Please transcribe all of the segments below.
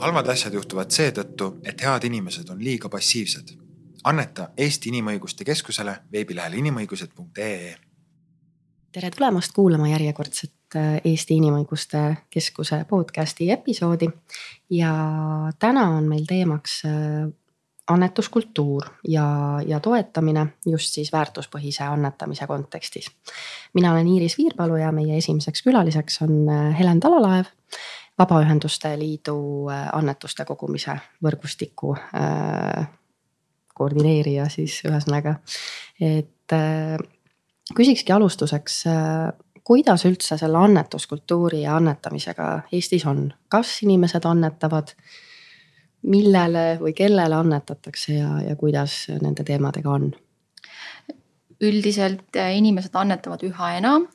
halvad asjad juhtuvad seetõttu, et head inimesed on liiga passiivsed. anneta Eesti Inimõiguste Keskusele veebilehel inimõigused.ee. tere tulemast kuulama järjekordset äh, Eesti Inimõiguste Keskuse podcasti episoodi. ja täna on meil teemaks äh, annetuskultuur ja, ja toetamine just siis väärtuspõhise annetamise kontekstis. mina olen Iiris Viirpalu ja meie esimeseks külaliseks on äh, Helen Talalaev Vabaühenduste Liidu äh, annetuste kogumise võrgustiku äh, koordineerija siis ühesõnaga. et äh, küsikski alustuseks, kuidas üldse selle annetuskultuuri ja annetamisega Eestis on, kas inimesed annetavad? millele või kellele annetatakse ja, ja kuidas nende teemadega on? üldiselt inimesed annetavad üha enam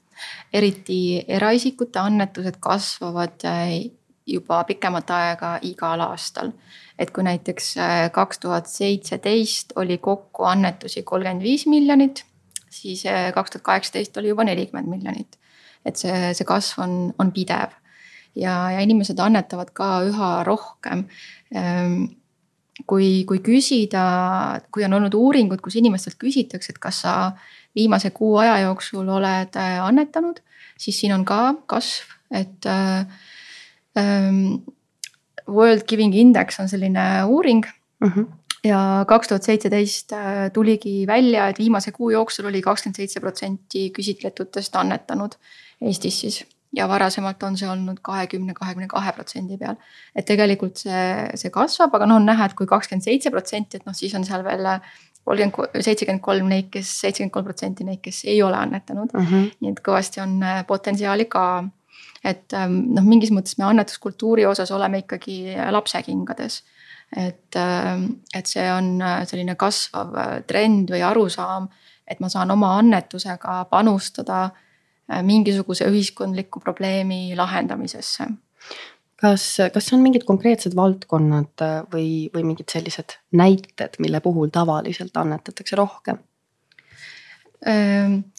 eriti eraisikute annetused kasvavad äh, juba pikemat aega igal aastal. et kui näiteks äh, kaks tuhat seitseteist oli kokku annetusi kolmkümmend viis miljonit, siis äh, kaks tuhat kaheksateist oli juba nelikümmend miljonit. et see, see kasv on, on pidev ja, ja inimesed annetavad ka üha rohkem ehm, kui, kui küsida, kui on olnud uuringud, kus inimestelt küsitakse, et kas sa viimase kuu aja jooksul oled äh, annetanud, siis siin on ka kasv, et äh, ähm, World Giving Index on selline uuring mm. -hmm ja kaks tuhat seitseteist äh, tuligi välja, et viimase kuu jooksul oli kakskümmend seitse protsenti küsitletutest annetanud Eestis siis. ja varasemalt on see olnud kahekümne, kahekümne kahe protsendi peal. et tegelikult see, see kasvab, aga noh, on näha, et kui kakskümmend seitse protsenti, et noh, siis on seal veel kolmkümmend, seitsekümmend kolm neid, kes, seitsekümmend kolm protsenti neid, kes ei ole annetanud mm. -hmm. nii et kõvasti on äh, potentsiaali ka. et ähm, noh, mingis mõttes me annetuskultuuri osas oleme ikkagi lapse kingades. et, ähm, et see on äh, selline kasvav äh, trend või arusaam, et ma saan oma annetusega panustada mingisuguse ühiskondliku probleemi lahendamisesse kas, kas on mingid konkreetsed valdkonnad äh, või, või mingid sellised näited, mille puhul tavaliselt annetatakse rohkem?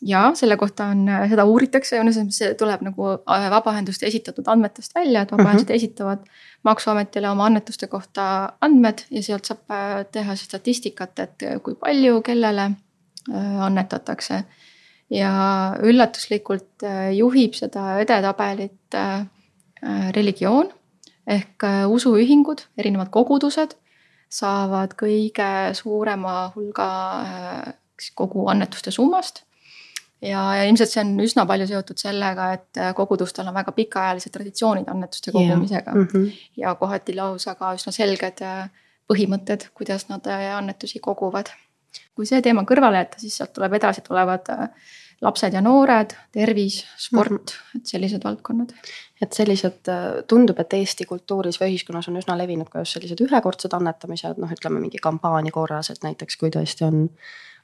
Ja selle kohta on, äh, seda uuritakse, see tuleb nagu äh, vabaühenduste esitatud andmetest välja, et vabaühendused mm -hmm. esitavad maksuametile oma annetuste kohta andmed ja sealt saab teha siis statistikat, et kui palju, kellele annetatakse. ja üllatuslikult juhib seda edetabelit religioon ehk äh, usuühingud, erinevad kogudused saavad kõige suurema hulga äh, kogu annetuste summast. ja, ja ilmselt see on üsna palju seotud sellega, et kogudustel on väga pikaajalised traditsioonid annetuste kogumisega yeah. mm -hmm. ja kohati lausa ka üsna selged põhimõtted, kuidas nad annetusi koguvad. kui see teema kõrvale jätta, siis sealt tuleb edasi tulevad lapsed ja noored, tervis, sport -hmm. et sellised valdkonnad. et sellised, äh, tundub, et Eesti kultuuris või ühiskonnas on üsna levinud ka just sellised ühekordsed annetamised, noh, ütleme mingi kampaania korras, et näiteks kui tõesti on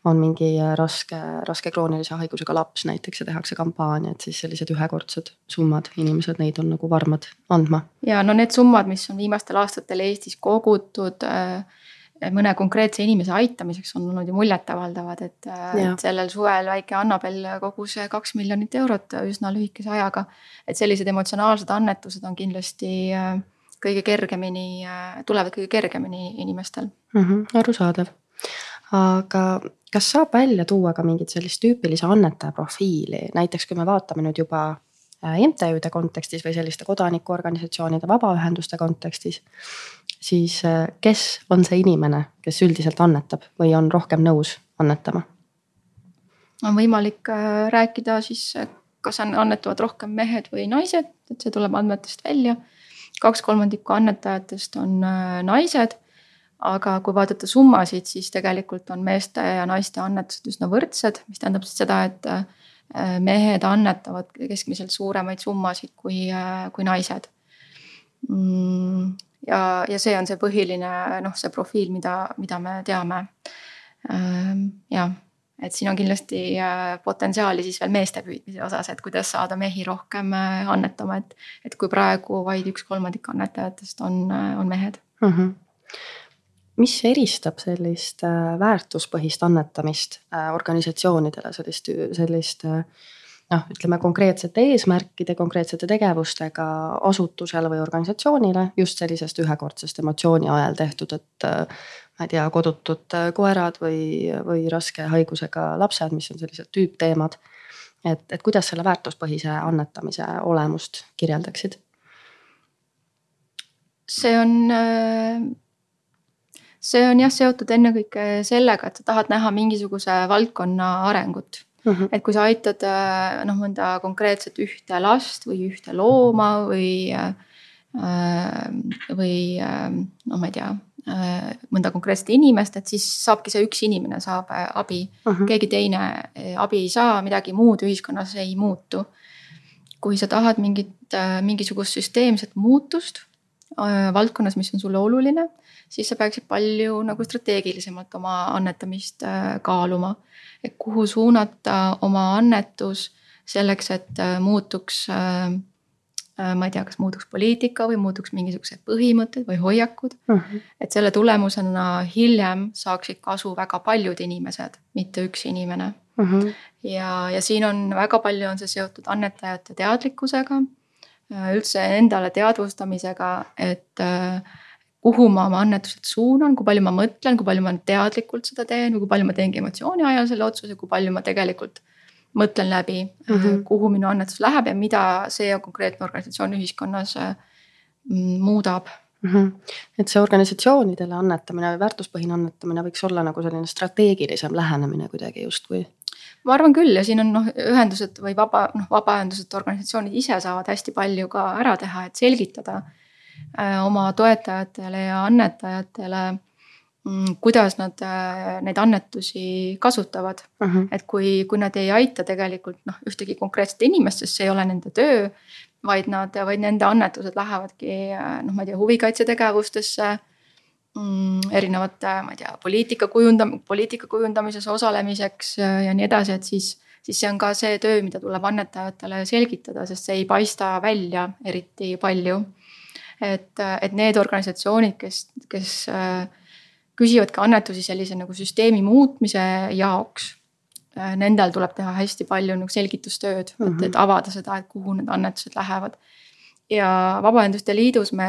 on mingi äh, raske, raske kroonilise haigusega laps näiteks ja tehakse kampaania, et siis sellised ühekordsed summad, inimesed neid on nagu varmad andma. ja no need summad, mis on viimastel aastatel Eestis kogutud äh, mõne konkreetse inimese aitamiseks on olnud ju muljetavaldavad, et, et sellel suvel väike Annabel kogus kaks miljonit eurot üsna lühikese ajaga. et sellised emotsionaalsed annetused on kindlasti äh, kõige kergemini, äh, tulevad kõige kergemini inimestel mm. -hmm, arusaadav, aga kas saab välja tuua ka mingit sellist tüüpilise annetaja profiili, näiteks kui me vaatame nüüd juba äh, MTÜ-de kontekstis või selliste kodanikuorganisatsioonide, vabaühenduste kontekstis siis äh, kes on see inimene, kes üldiselt annetab või on rohkem nõus annetama? on võimalik äh, rääkida siis, kas annetavad rohkem mehed või naised, et see tuleb andmetest välja. kaks kolmandikku annetajatest on äh, naised. aga kui vaadata summasid, siis tegelikult on meeste ja naiste annetused üsna võrdsed, mis tähendab siis seda, et mehed annetavad keskmiselt suuremaid summasid kui, kui naised mm ja, ja see on see põhiline noh, see profiil, mida, mida me teame. Ehm, jah, et siin on kindlasti äh, potentsiaali siis veel meeste püüdmise osas, et kuidas saada mehi rohkem äh, annetama, et, et kui praegu vaid üks kolmandik annetajatest on, äh, on mehed mm. -hmm mis eristab sellist väärtuspõhist annetamist organisatsioonidele, sellist, sellist noh, ütleme konkreetsete eesmärkide, konkreetsete tegevustega asutusele või organisatsioonile just sellisest ühekordsest emotsiooni ajel tehtud, et ma ei tea, kodutud koerad või, või raske haigusega lapsed, mis on sellised tüüpteemad. et, et kuidas selle väärtuspõhise annetamise olemust kirjeldaksid? see on, see on jah seotud ennekõike sellega, et sa tahad näha mingisuguse valdkonna arengut mm. -hmm. et kui sa aitad noh, mõnda konkreetset ühte last või ühte looma või, või noh, ma ei tea mõnda konkreetset inimest, et siis saabki see üks inimene saab abi uh, -huh. keegi teine abi ei saa, midagi muud ühiskonnas ei muutu. kui sa tahad mingit, mingisugust süsteemset muutust Äh, valdkonnas, mis on sulle oluline, siis sa peaksid palju nagu strateegilisemalt oma annetamist äh, kaaluma. et kuhu suunata oma annetus selleks, et äh, muutuks, ma ei tea, kas muutuks poliitika või muutuks mingisugused põhimõtted või hoiakud. Mhm. -huh. et selle tulemusena hiljem saaksid kasu väga paljud inimesed, mitte üks inimene. Mhm. -huh. ja, ja siin on väga palju on see seotud annetajate teadlikkusega Äh, üldse endale teadvustamisega, et äh, kuhu ma oma annetused suunan, kui palju ma mõtlen, kui palju ma teadlikult seda teen või kui palju ma teengi emotsiooni ajal selle otsuse, kui palju ma tegelikult mõtlen läbi mm, -hmm. kuhu minu annetus läheb ja mida see konkreetne organisatsioon ühiskonnas muudab mm. -hmm. et see organisatsioonidele annetamine või väärtuspõhine annetamine võiks olla nagu selline strateegilisem lähenemine kuidagi justkui ma arvan küll ja siin on noh, ühendused või vaba, noh, vabaühendused, organisatsioonid ise saavad hästi palju ka ära teha, et selgitada äh, oma toetajatele ja annetajatele mm,. kuidas nad äh, neid annetusi kasutavad uh, -huh. et kui, kui nad ei aita tegelikult noh, ühtegi konkreetset inimest, sest see ei ole nende töö. Vaid nad, vaid nende annetused lähevadki äh, noh, ma ei tea, huvikaitsetegevustesse mm, erinevate, ma ei tea, poliitika kujundam-, poliitika kujundamises osalemiseks ja nii edasi, et siis, siis see on ka see töö, mida tuleb annetajatele selgitada, sest see ei paista välja eriti palju. et, et need organisatsioonid, kes, kes äh, küsivadki annetusi sellise nagu süsteemi muutmise jaoks nendel tuleb teha hästi palju nagu selgitustööd mm, -hmm. et, et mhm. avada seda, et kuhu need annetused lähevad. ja Vabaühenduste Liidus me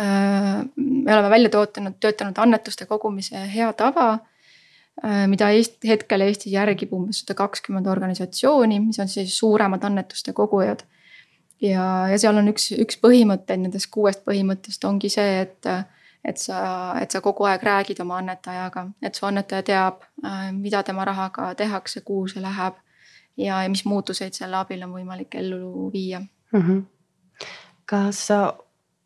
Äh, me oleme välja tootanud, töötanud annetuste kogumise hea tava, äh, mida Eest, hetkel Eestis järgib umbes sada kakskümmend organisatsiooni, mis on siis suuremad annetuste kogujad. ja, ja seal on üks, üks põhimõtteid nendest kuuest põhimõttest ongi see, et, et sa, et sa kogu aeg räägid oma annetajaga, et su annetaja teab, äh, mida tema rahaga tehakse, kuhu see läheb ja, ja mis muutuseid selle abil on võimalik ellu viia mm. -hmm. kas sa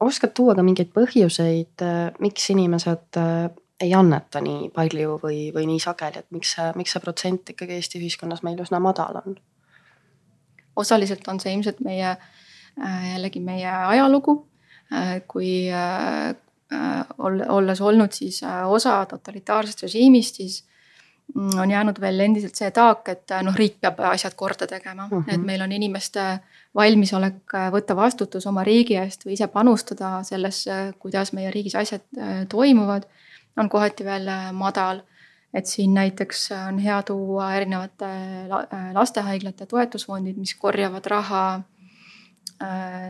oskad tuua ka mingeid põhjuseid, äh, miks inimesed äh, ei anneta nii palju või, või nii sageli, et miks see, miks see protsent ikkagi Eesti ühiskonnas meil üsna madal on? osaliselt on see ilmselt meie, jällegi meie ajalugu, kui olles olnud siis osa totalitaarsest režiimist, siis mm, on jäänud veel endiselt see taak, et noh, riik peab asjad korda tegema mm, -hmm. et meil on inimeste valmisolek äh, võtta vastutus oma riigi eest või ise panustada sellesse, kuidas meie riigis asjad äh, toimuvad, on kohati veel äh, madal. et siin näiteks on hea tuua erinevate lastehaiglate toetusfondid, mis korjavad raha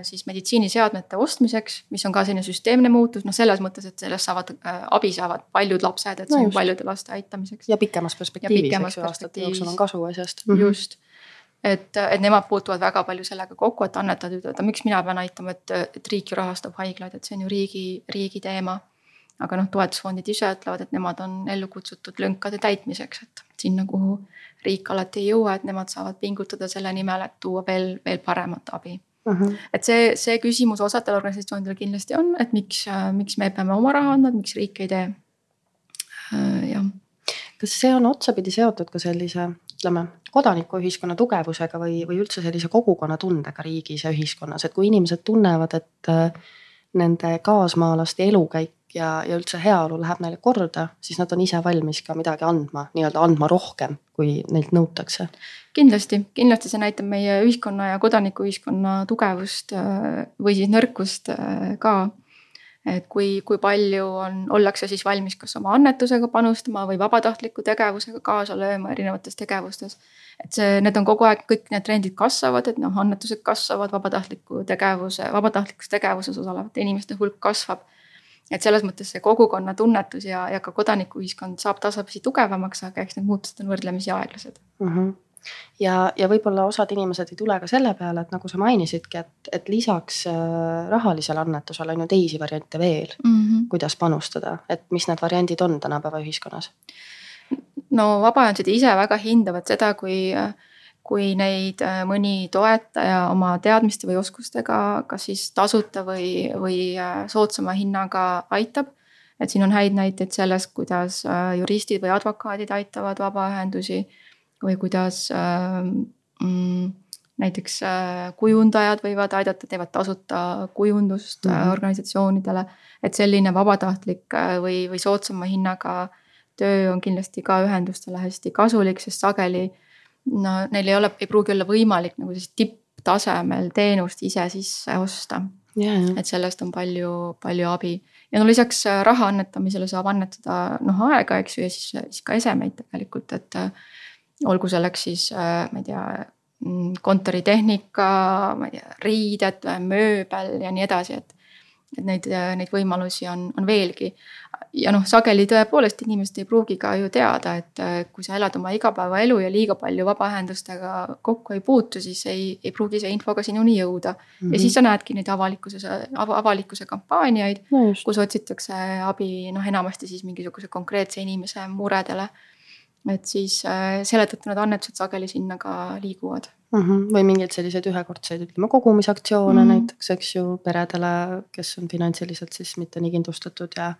siis meditsiiniseadmete ostmiseks, mis on ka selline süsteemne muutus, noh selles mõttes, et sellest saavad äh,, abi saavad paljud lapsed, et see no on paljude laste aitamiseks. ja pikemas perspektiivis, eks ju, aastate jooksul on kasu asjast. just et, et nemad puutuvad väga palju sellega kokku, et annetajad ütlevad, miks mina pean aitama, et, et riik ju rahastab haiglaid, et see on ju riigi, riigi teema. aga noh, toetusfondid ise ütlevad, et nemad on ellu kutsutud lünkade täitmiseks, et sinna, kuhu riik alati ei jõua, et nemad saavad pingutada selle nimel, et tuua veel, veel paremat abi uh. -huh. et see, see küsimus osadel organisatsioonidel kindlasti on, et miks, miks me peame oma raha andma, et miks riik ei tee. jah. kas see on otsapidi seotud ka sellise ütleme, kodanikuühiskonna tugevusega või, või üldse sellise kogukonnatundega riigis ja ühiskonnas, et kui inimesed tunnevad, et äh, nende kaasmaalaste elukäik ja, ja üldse heaolu läheb neile korda, siis nad on ise valmis ka midagi andma, nii-öelda andma rohkem, kui neilt nõutakse. kindlasti, kindlasti see näitab meie ühiskonna ja kodanikuühiskonna tugevust äh, või siis nõrkust äh, ka. et kui, kui palju on, ollakse siis valmis kas oma annetusega panustama või vabatahtliku tegevusega kaasa lööma erinevates tegevustes. et see, need on kogu aeg, kõik need trendid kasvavad, et noh, annetused kasvavad, vabatahtliku tegevuse, vabatahtlikus tegevuses osalevate inimeste hulk kasvab et selles mõttes see kogukonna tunnetus ja, ja ka kodanikuühiskond saab tasapisi tugevamaks, aga eks need muutused on võrdlemisi aeglased mm. -hmm ja, ja võib-olla osad inimesed ei tule ka selle peale, et nagu sa mainisidki, et, et lisaks äh, rahalisele annetusele on ju teisi variante veel mm, -hmm. kuidas panustada, et mis need variandid on tänapäeva ühiskonnas? no vabaühendused ise väga hindavad seda, kui äh, kui neid äh, mõni toetaja oma teadmiste või oskustega, kas siis tasuta või, või äh, soodsama hinnaga aitab. et siin on häid näiteid sellest, kuidas äh, juristid või advokaadid aitavad vabaühendusi või kuidas mm, näiteks kujundajad võivad aidata, teevad tasuta kujundust mm -hmm. organisatsioonidele. et selline vabatahtlik või, või soodsama hinnaga töö on kindlasti ka ühendustele hästi kasulik, sest sageli no neil ei ole, ei pruugi olla võimalik nagu sellist tipptasemel teenust ise sisse osta. Yeah.. et sellest on palju, palju abi. Ja no lisaks äh, raha annetamisele saab annetada noh aega, eks ju, ja siis, siis ka esemeid tegelikult, et äh, olgu selleks siis äh, ma ei tea mm, kontoritehnika, ma ei tea, riided, mööbel ja nii edasi, et et neid, neid võimalusi on, on veelgi. Ja noh, sageli tõepoolest inimesed ei pruugi ka ju teada, et äh, kui sa elad oma igapäevaelu ja liiga palju vabaühendustega kokku ei puutu, siis ei, ei pruugi see info ka sinuni jõuda mm. -hmm. ja siis sa näedki neid avalikkuses av, avalikkuse kampaaniaid no, kus otsitakse abi noh, enamasti siis mingisuguse konkreetse inimese muredele et siis äh, selle tõttu need annetused sageli sinna ka liiguvad mm. -hmm. või mingeid selliseid ühekordseid, ütleme kogumisaktsioone mm -hmm. näiteks, eks ju, peredele, kes on finantsiliselt siis mitte nii kindlustatud ja.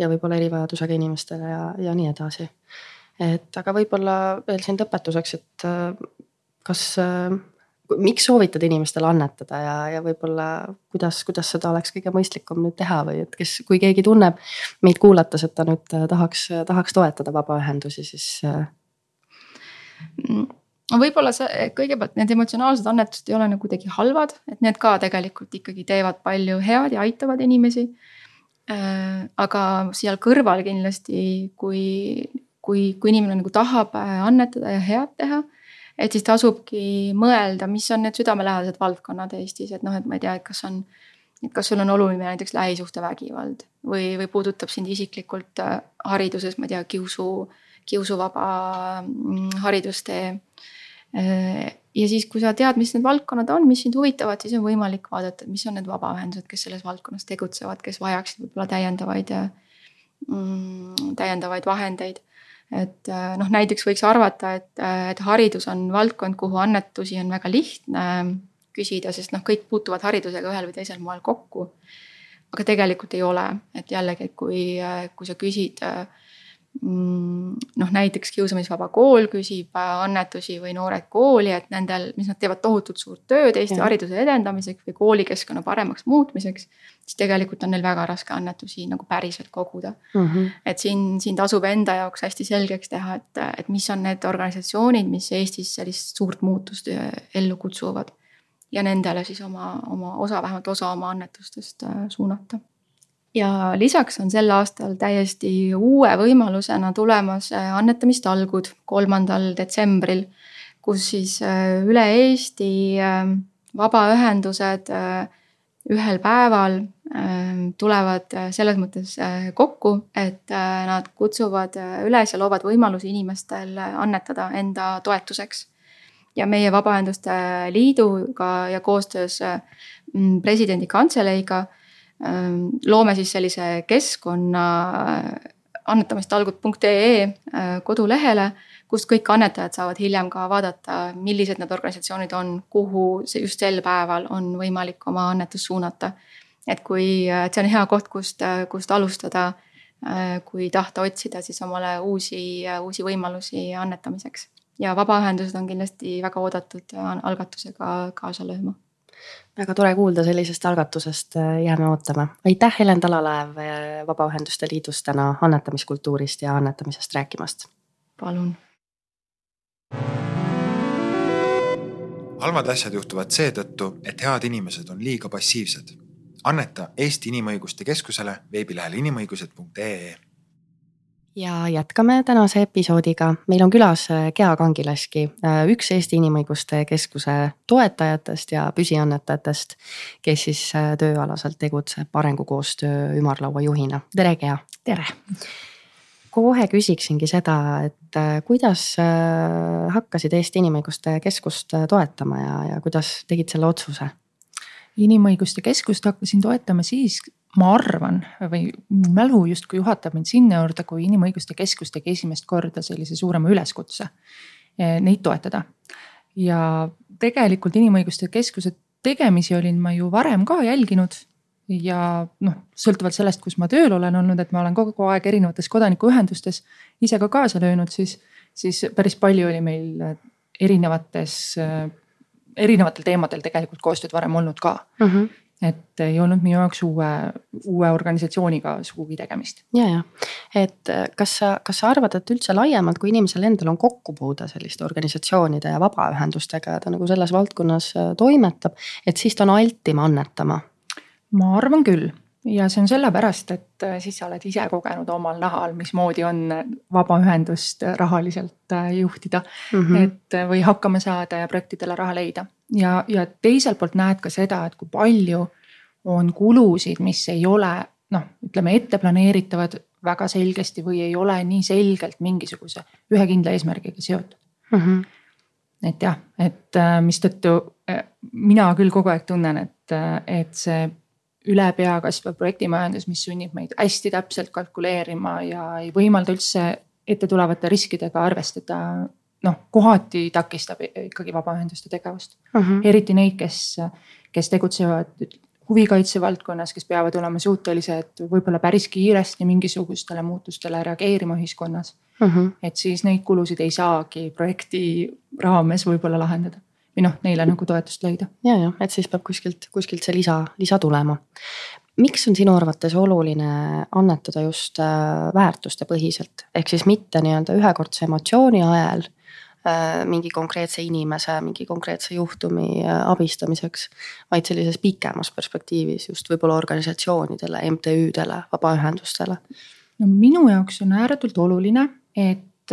Ja võib-olla erivajadusega inimestele ja, ja nii edasi. et aga võib-olla veel siin lõpetuseks, et äh, kas äh, miks soovitad inimestele annetada ja, ja võib-olla kuidas, kuidas seda oleks kõige mõistlikum nüüd teha või et kes, kui keegi tunneb meid kuulates, et ta nüüd tahaks, tahaks toetada vabaühendusi, siis mm võib-olla see kõigepealt need emotsionaalsed annetused ei ole nagu kuidagi halvad, et need ka tegelikult ikkagi teevad palju head ja aitavad inimesi. Äh, aga seal kõrval kindlasti, kui, kui, kui inimene nagu tahab äh, annetada ja head teha. et siis tasubki mõelda, mis on need südamelähedased valdkonnad Eestis, et noh, et ma ei tea, et kas on. et kas sul on oluline näiteks lähisuhtevägivald või, või puudutab sind isiklikult äh, hariduses, ma ei tea, kiusu, kiusuvaba mm, haridustee ja siis, kui sa tead, mis need valdkonnad on, mis sind huvitavad, siis on võimalik vaadata, mis on need vabaühendused, kes selles valdkonnas tegutsevad, kes vajaksid võib-olla täiendavaid mm,, täiendavaid vahendeid. et äh, noh, näiteks võiks arvata, et, et haridus on valdkond, kuhu annetusi on väga lihtne küsida, sest noh, kõik puutuvad haridusega ühel või teisel moel kokku. aga tegelikult ei ole, et jällegi, et kui, kui sa küsid äh, noh, näiteks Kiusamisvaba Kool küsib äh, annetusi või Noored Kooli, et nendel, mis nad teevad tohutult suurt tööd Eesti ja. hariduse edendamiseks või koolikeskkonna paremaks muutmiseks. siis tegelikult on neil väga raske annetusi nagu päriselt koguda mm. -hmm. et siin, siin tasub enda jaoks hästi selgeks teha, et, et mis on need organisatsioonid, mis Eestis sellist suurt muutust äh, ellu kutsuvad. ja nendele siis oma, oma osa, vähemalt osa oma annetustest äh, suunata ja lisaks on sel aastal täiesti uue võimalusena tulemas äh, annetamistalgud kolmandal detsembril, kus siis äh, üle Eesti äh, vabaühendused ühel päeval tulevad selles mõttes kokku, et nad kutsuvad üles ja loovad võimalusi inimestel annetada enda toetuseks. ja meie Vabaühenduste Liiduga ja koostöös presidendi kantseleiga loome siis sellise keskkonna äh, annetamistalgud.ee äh, kodulehele, kust kõik annetajad saavad hiljem ka vaadata, millised need organisatsioonid on, kuhu see just sel päeval on võimalik oma annetust suunata. et kui, et see on hea koht, kust, kust alustada, äh, kui tahta otsida siis omale uusi, uusi võimalusi annetamiseks. ja vabaühendused on kindlasti väga oodatud algatusega kaasa lööma väga tore kuulda sellisest algatusest, jääme ootama. aitäh, Helen Talalaev äh, Vabaühenduste Liidust täna annetamiskultuurist ja annetamisest rääkimast. palun. halvad asjad juhtuvad seetõttu, et head inimesed on liiga passiivsed. anneta Eesti Inimõiguste Keskusele veebilehel inimõigused.ee ja jätkame tänase episoodiga. meil on külas äh, Gea Kangilaski, äh, üks Eesti Inimõiguste Keskuse toetajatest ja püsiannetajatest, kes siis äh, tööalaselt tegutseb arengukoostöö ümarlaua juhina. tere, Gea. tere. kohe küsiksingi seda, et kuidas hakkasid Eesti Inimõiguste Keskust toetama ja, ja kuidas tegid selle otsuse? inimõiguste keskust hakkasin toetama siis, ma arvan või mälu justkui juhatab mind sinna juurde, kui Inimõiguste Keskus tegi esimest korda sellise suurema üleskutse eh, neid toetada. ja tegelikult Inimõiguste Keskuse tegemisi olin ma ju varem ka jälginud ja noh, sõltuvalt sellest, kus ma tööl olen olnud, et ma olen kogu aeg erinevates kodanikuühendustes ise ka kaasa löönud, siis, siis päris palju oli meil erinevates, erinevatel teemadel tegelikult koostööd varem olnud ka mm. -hmm et ei olnud minu jaoks uue, uue organisatsiooniga sugugi tegemist. ja, ja, et äh, kas sa, kas sa arvad, et üldse laiemalt, kui inimesel endal on kokkupuude selliste organisatsioonide ja vabaühendustega ja ta nagu selles valdkonnas äh, toimetab, et siis ta on altim annetama? ma arvan küll ja see on sellepärast, et äh, siis sa oled ise kogenud omal nahal, mismoodi on vabaühendust rahaliselt juhtida mm. -hmm. et või hakkama saada ja projektidele raha leida ja, ja teiselt poolt näed ka seda, et kui palju on kulusid, mis ei ole noh, ütleme ette planeeritavad väga selgesti või ei ole nii selgelt mingisuguse ühe kindla eesmärgiga seotud mm. -hmm. et jah, et äh, mistõttu äh, mina küll kogu aeg tunnen, et, äh, et see üle pea kasvav projektimajandus, mis sunnib meid hästi täpselt kalkuleerima ja ei võimalda üldse ette tulevate riskidega arvestada noh, kohati takistab ikkagi vabaühenduste tegevust uh. -huh. eriti neid, kes, kes tegutsevad huvikaitse valdkonnas, kes peavad olema suutelised võib-olla päris kiiresti mingisugustele muutustele reageerima ühiskonnas uh. -huh. et siis neid kulusid ei saagi projekti raames võib-olla lahendada või noh, neile nagu toetust leida. ja, ja et siis peab kuskilt, kuskilt see lisa, lisa tulema. miks on sinu arvates oluline annetada just äh, väärtuste põhiselt, ehk siis mitte nii-öelda ühekordse emotsiooni ajel Äh, mingi konkreetse inimese, mingi konkreetse juhtumi äh, abistamiseks. vaid sellises pikemas perspektiivis just võib-olla organisatsioonidele, MTÜ-dele, vabaühendustele. no minu jaoks on ääretult oluline, et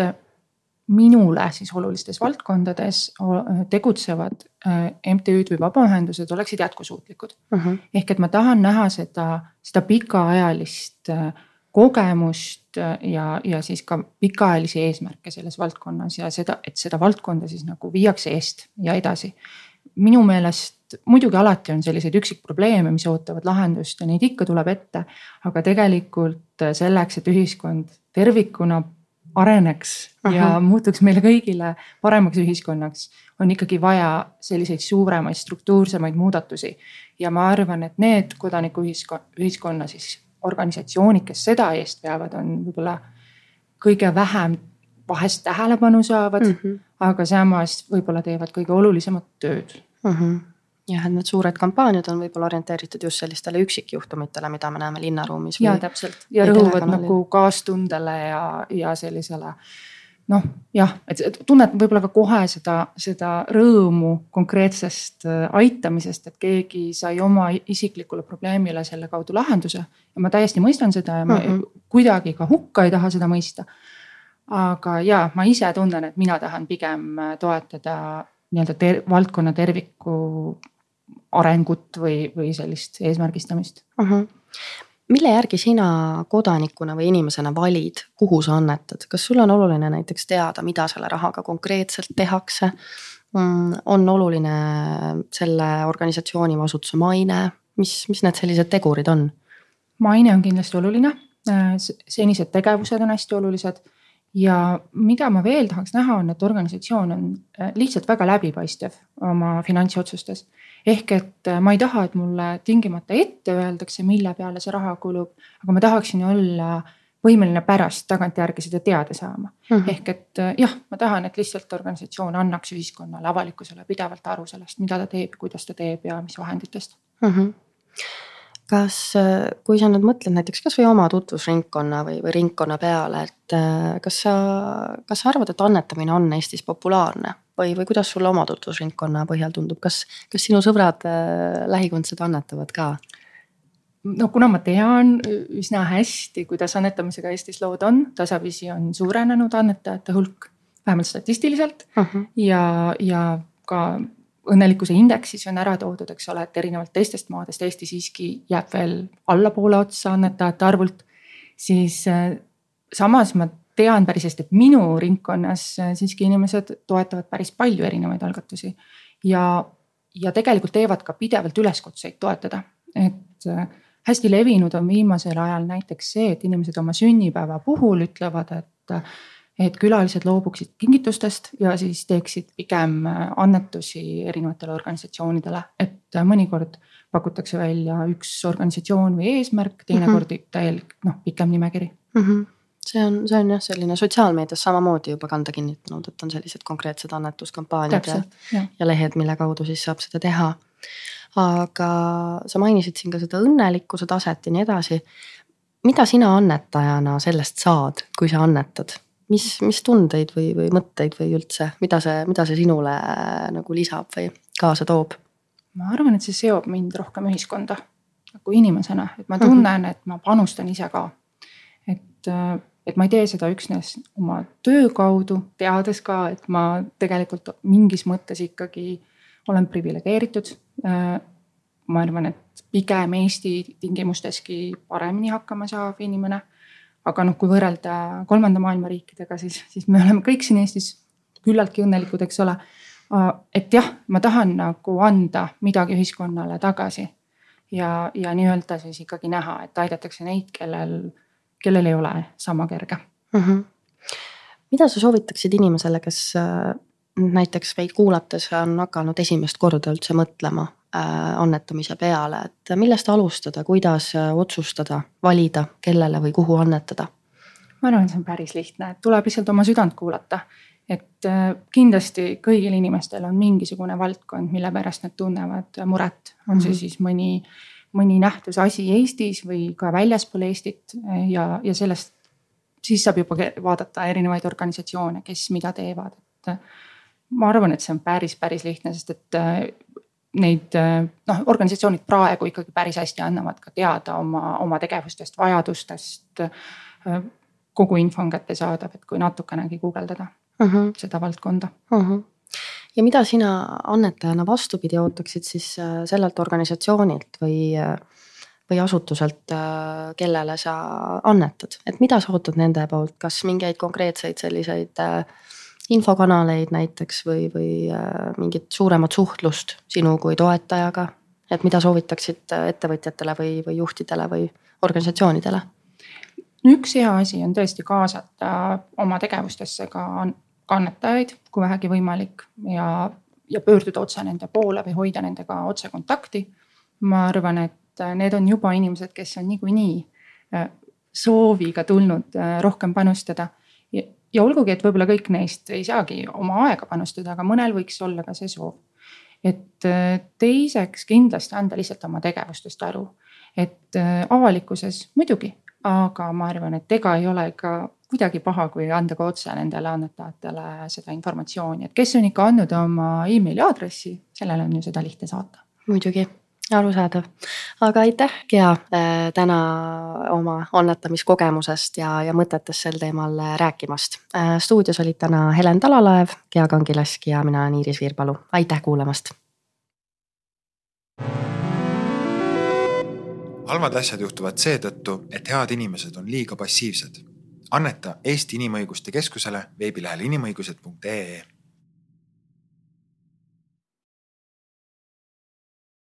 minule siis olulistes valdkondades tegutsevad äh, MTÜ-d või vabaühendused oleksid jätkusuutlikud uh. Mhm. -huh. ehk et ma tahan näha seda, seda pikaajalist kogemust ja, ja siis ka pikaajalisi eesmärke selles valdkonnas ja seda, et seda valdkonda siis nagu viiakse eest ja edasi. minu meelest muidugi alati on selliseid üksikprobleeme, mis ootavad lahendust ja neid ikka tuleb ette. aga tegelikult selleks, et ühiskond tervikuna areneks Aha. ja muutuks meile kõigile paremaks ühiskonnaks, on ikkagi vaja selliseid suuremaid struktuursemaid muudatusi. ja ma arvan, et need kodanikuühiskonna, ühiskonna siis organisatsioonid, kes seda eest veavad, on võib-olla kõige vähem vahest tähelepanu saavad mm, -hmm. aga samas võib-olla teevad kõige olulisemat tööd mm. -hmm jah, et need suured kampaaniad on võib-olla orienteeritud just sellistele üksikjuhtumitele, mida me näeme linnaruumis. ja täpselt ja rõhuvad nagu kaastundele ja, ja sellisele noh, jah, et tunned võib-olla ka kohe seda, seda rõõmu konkreetsest äh, aitamisest, et keegi sai oma isiklikule probleemile selle kaudu lahenduse. ja ma täiesti mõistan seda ja ma mm -hmm. kuidagi ka hukka ei taha seda mõista. aga ja ma ise tunnen, et mina tahan pigem äh, toetada nii-öelda ter valdkonna terviku arengut või, või sellist eesmärgistamist mm. -hmm mille järgi sina kodanikuna või inimesena valid, kuhu sa annetad, kas sul on oluline näiteks teada, mida selle rahaga konkreetselt tehakse? Mm, on oluline selle organisatsiooni või asutuse maine, mis, mis need sellised tegurid on? maine on kindlasti oluline, senised tegevused on hästi olulised ja mida ma veel tahaks näha, on, et organisatsioon on lihtsalt väga läbipaistev oma finantsotsustes ehk et äh, ma ei taha, et mulle tingimata ette öeldakse, mille peale see raha kulub, aga ma tahaksin olla võimeline pärast tagantjärgi seda teada saama mm. -hmm. ehk et äh, jah, ma tahan, et lihtsalt organisatsioon annaks ühiskonnale, avalikkusele pidevalt aru sellest, mida ta teeb, kuidas ta teeb ja mis vahenditest mm. -hmm kas, äh, kui sa nüüd mõtled näiteks kasvõi oma tutvusringkonna või, või ringkonna peale, et kas sa, kas sa arvad, et annetamine on Eestis populaarne? või, või kuidas sulle oma tutvusringkonna põhjal tundub, kas, kas sinu sõbrad äh,, lähikondsed annetavad ka? no kuna ma tean üsna hästi, kuidas annetamisega Eestis lood on, tasapisi on suurenenud annetajate hulk, vähemalt statistiliselt uh -huh. ja, ja ka õnnelikkuse indeksis on ära toodud, eks ole, et erinevalt teistest maadest Eesti siiski jääb veel allapoole otsa annetajate arvult. siis äh, samas ma tean päris hästi, et minu ringkonnas äh, siiski inimesed toetavad päris palju erinevaid algatusi ja, ja tegelikult teevad ka pidevalt üleskutseid toetada, et äh, hästi levinud on viimasel ajal näiteks see, et inimesed oma sünnipäeva puhul ütlevad, et et külalised loobuksid kingitustest ja siis teeksid pigem annetusi erinevatele organisatsioonidele, et mõnikord pakutakse välja üks organisatsioon või eesmärk, teinekord mm -hmm. täielik noh, pikem nimekiri mm. -hmm see on, see on jah, selline sotsiaalmeedias samamoodi juba kanda kinnitanud, et on sellised konkreetsed annetuskampaaniad ja, ja. ja lehed, mille kaudu siis saab seda teha aga sa mainisid siin ka seda õnnelikkuse taset ja nii edasi. mida sina annetajana sellest saad, kui sa annetad, mis, mis tundeid või, või mõtteid või üldse, mida see, mida see sinule äh, nagu lisab või kaasa toob? ma arvan, et see seob mind rohkem ühiskonda nagu inimesena, et ma tunnen, et ma panustan ise ka. et, äh, et ma ei tee seda üksnes oma töö kaudu, teades ka, et ma tegelikult mingis mõttes ikkagi olen priviligeeritud Äh, ma arvan, et pigem Eesti tingimusteski paremini hakkama saav inimene. Aga noh, kui võrrelda kolmanda maailma riikidega, siis, siis me oleme kõik siin Eestis küllaltki õnnelikud, eks ole. Et jah, ma tahan nagu anda midagi ühiskonnale tagasi ja, ja nii-öelda siis ikkagi näha, et aidatakse neid, kellel, kellel ei ole sama kerge mm. -hmm. mida sa soovitaksid inimesele, kes näiteks meid kuulates on hakanud esimest korda üldse mõtlema äh, annetamise peale, et millest alustada, kuidas äh, otsustada, valida, kellele või kuhu annetada? ma arvan, see on päris lihtne, et tuleb lihtsalt oma südant kuulata. et äh, kindlasti kõigil inimestel on mingisugune valdkond, mille pärast nad tunnevad muret, on see -hmm. siis mõni, mõni nähtus, asi Eestis või ka väljaspool Eestit ja, ja sellest siis saab juba vaadata erinevaid organisatsioone, kes mida teevad, et ma arvan, et see on päris, päris lihtne, sest et äh, neid äh, noh, organisatsioonid praegu ikkagi päris hästi annavad ka teada oma, oma tegevustest, vajadustest. Äh, kogu info on kättesaadav, et kui natukenegi guugeldada uh mhm. -huh. seda valdkonda uh. Mhm. -huh. ja mida sina annetajana vastupidi ootaksid siis sellelt organisatsioonilt või, või asutuselt, kellele sa annetad, et mida sa ootad nende poolt, kas mingeid konkreetseid selliseid äh, infokanaleid näiteks või, või äh, mingit suuremat suhtlust sinu kui toetajaga? et mida soovitaksid äh, ettevõtjatele või, või juhtidele või organisatsioonidele? üks hea asi on tõesti kaasata oma tegevustesse ka annetajaid, kui vähegi võimalik ja, ja pöörduda otse nende poole või hoida nendega otsekontakti. ma arvan, et need on juba inimesed, kes on niikuinii äh, sooviga tulnud rohkem panustada ja olgugi, et võib-olla kõik neist ei saagi oma aega panustada, aga mõnel võiks olla ka see soov. et äh, teiseks kindlasti anda lihtsalt oma tegevustest aru, et äh, avalikkuses muidugi, aga ma arvan, et ega ei ole ka kuidagi paha, kui anda ka otse nendele annetajatele seda informatsiooni, et kes on ikka andnud oma emaili aadressi, sellele on ju seda lihtne saata. muidugi arusaadav, aga aitäh, Gea, äh, täna oma annetamiskogemusest ja, ja mõtetest sel teemal äh, rääkimast. Äh, stuudios olid täna Helen Talalaev, Gea Kangilask ja mina olen Iiris Viirpalu, aitäh kuulamast. halvad asjad juhtuvad seetõttu, et head inimesed on liiga passiivsed. anneta Eesti Inimõiguste Keskusele veebilehel inimõigused.ee